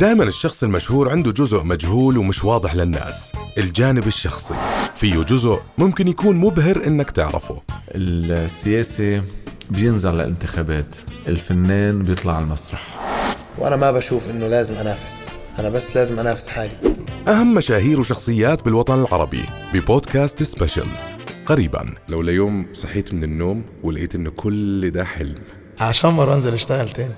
دائما الشخص المشهور عنده جزء مجهول ومش واضح للناس. الجانب الشخصي. فيه جزء ممكن يكون مبهر إنك تعرفه. السياسي بينزل للانتخابات. الفنان بيطلع على المسرح. وأنا ما بشوف إنه لازم أنافس. أنا بس لازم أنافس حالي. أهم مشاهير وشخصيات بالوطن العربي ببودكاست سبيشلز. قريبا. لو ليوم صحيت من النوم ولقيت انه كل ده حلم. عشان مرة أنزل أشتغل تاني.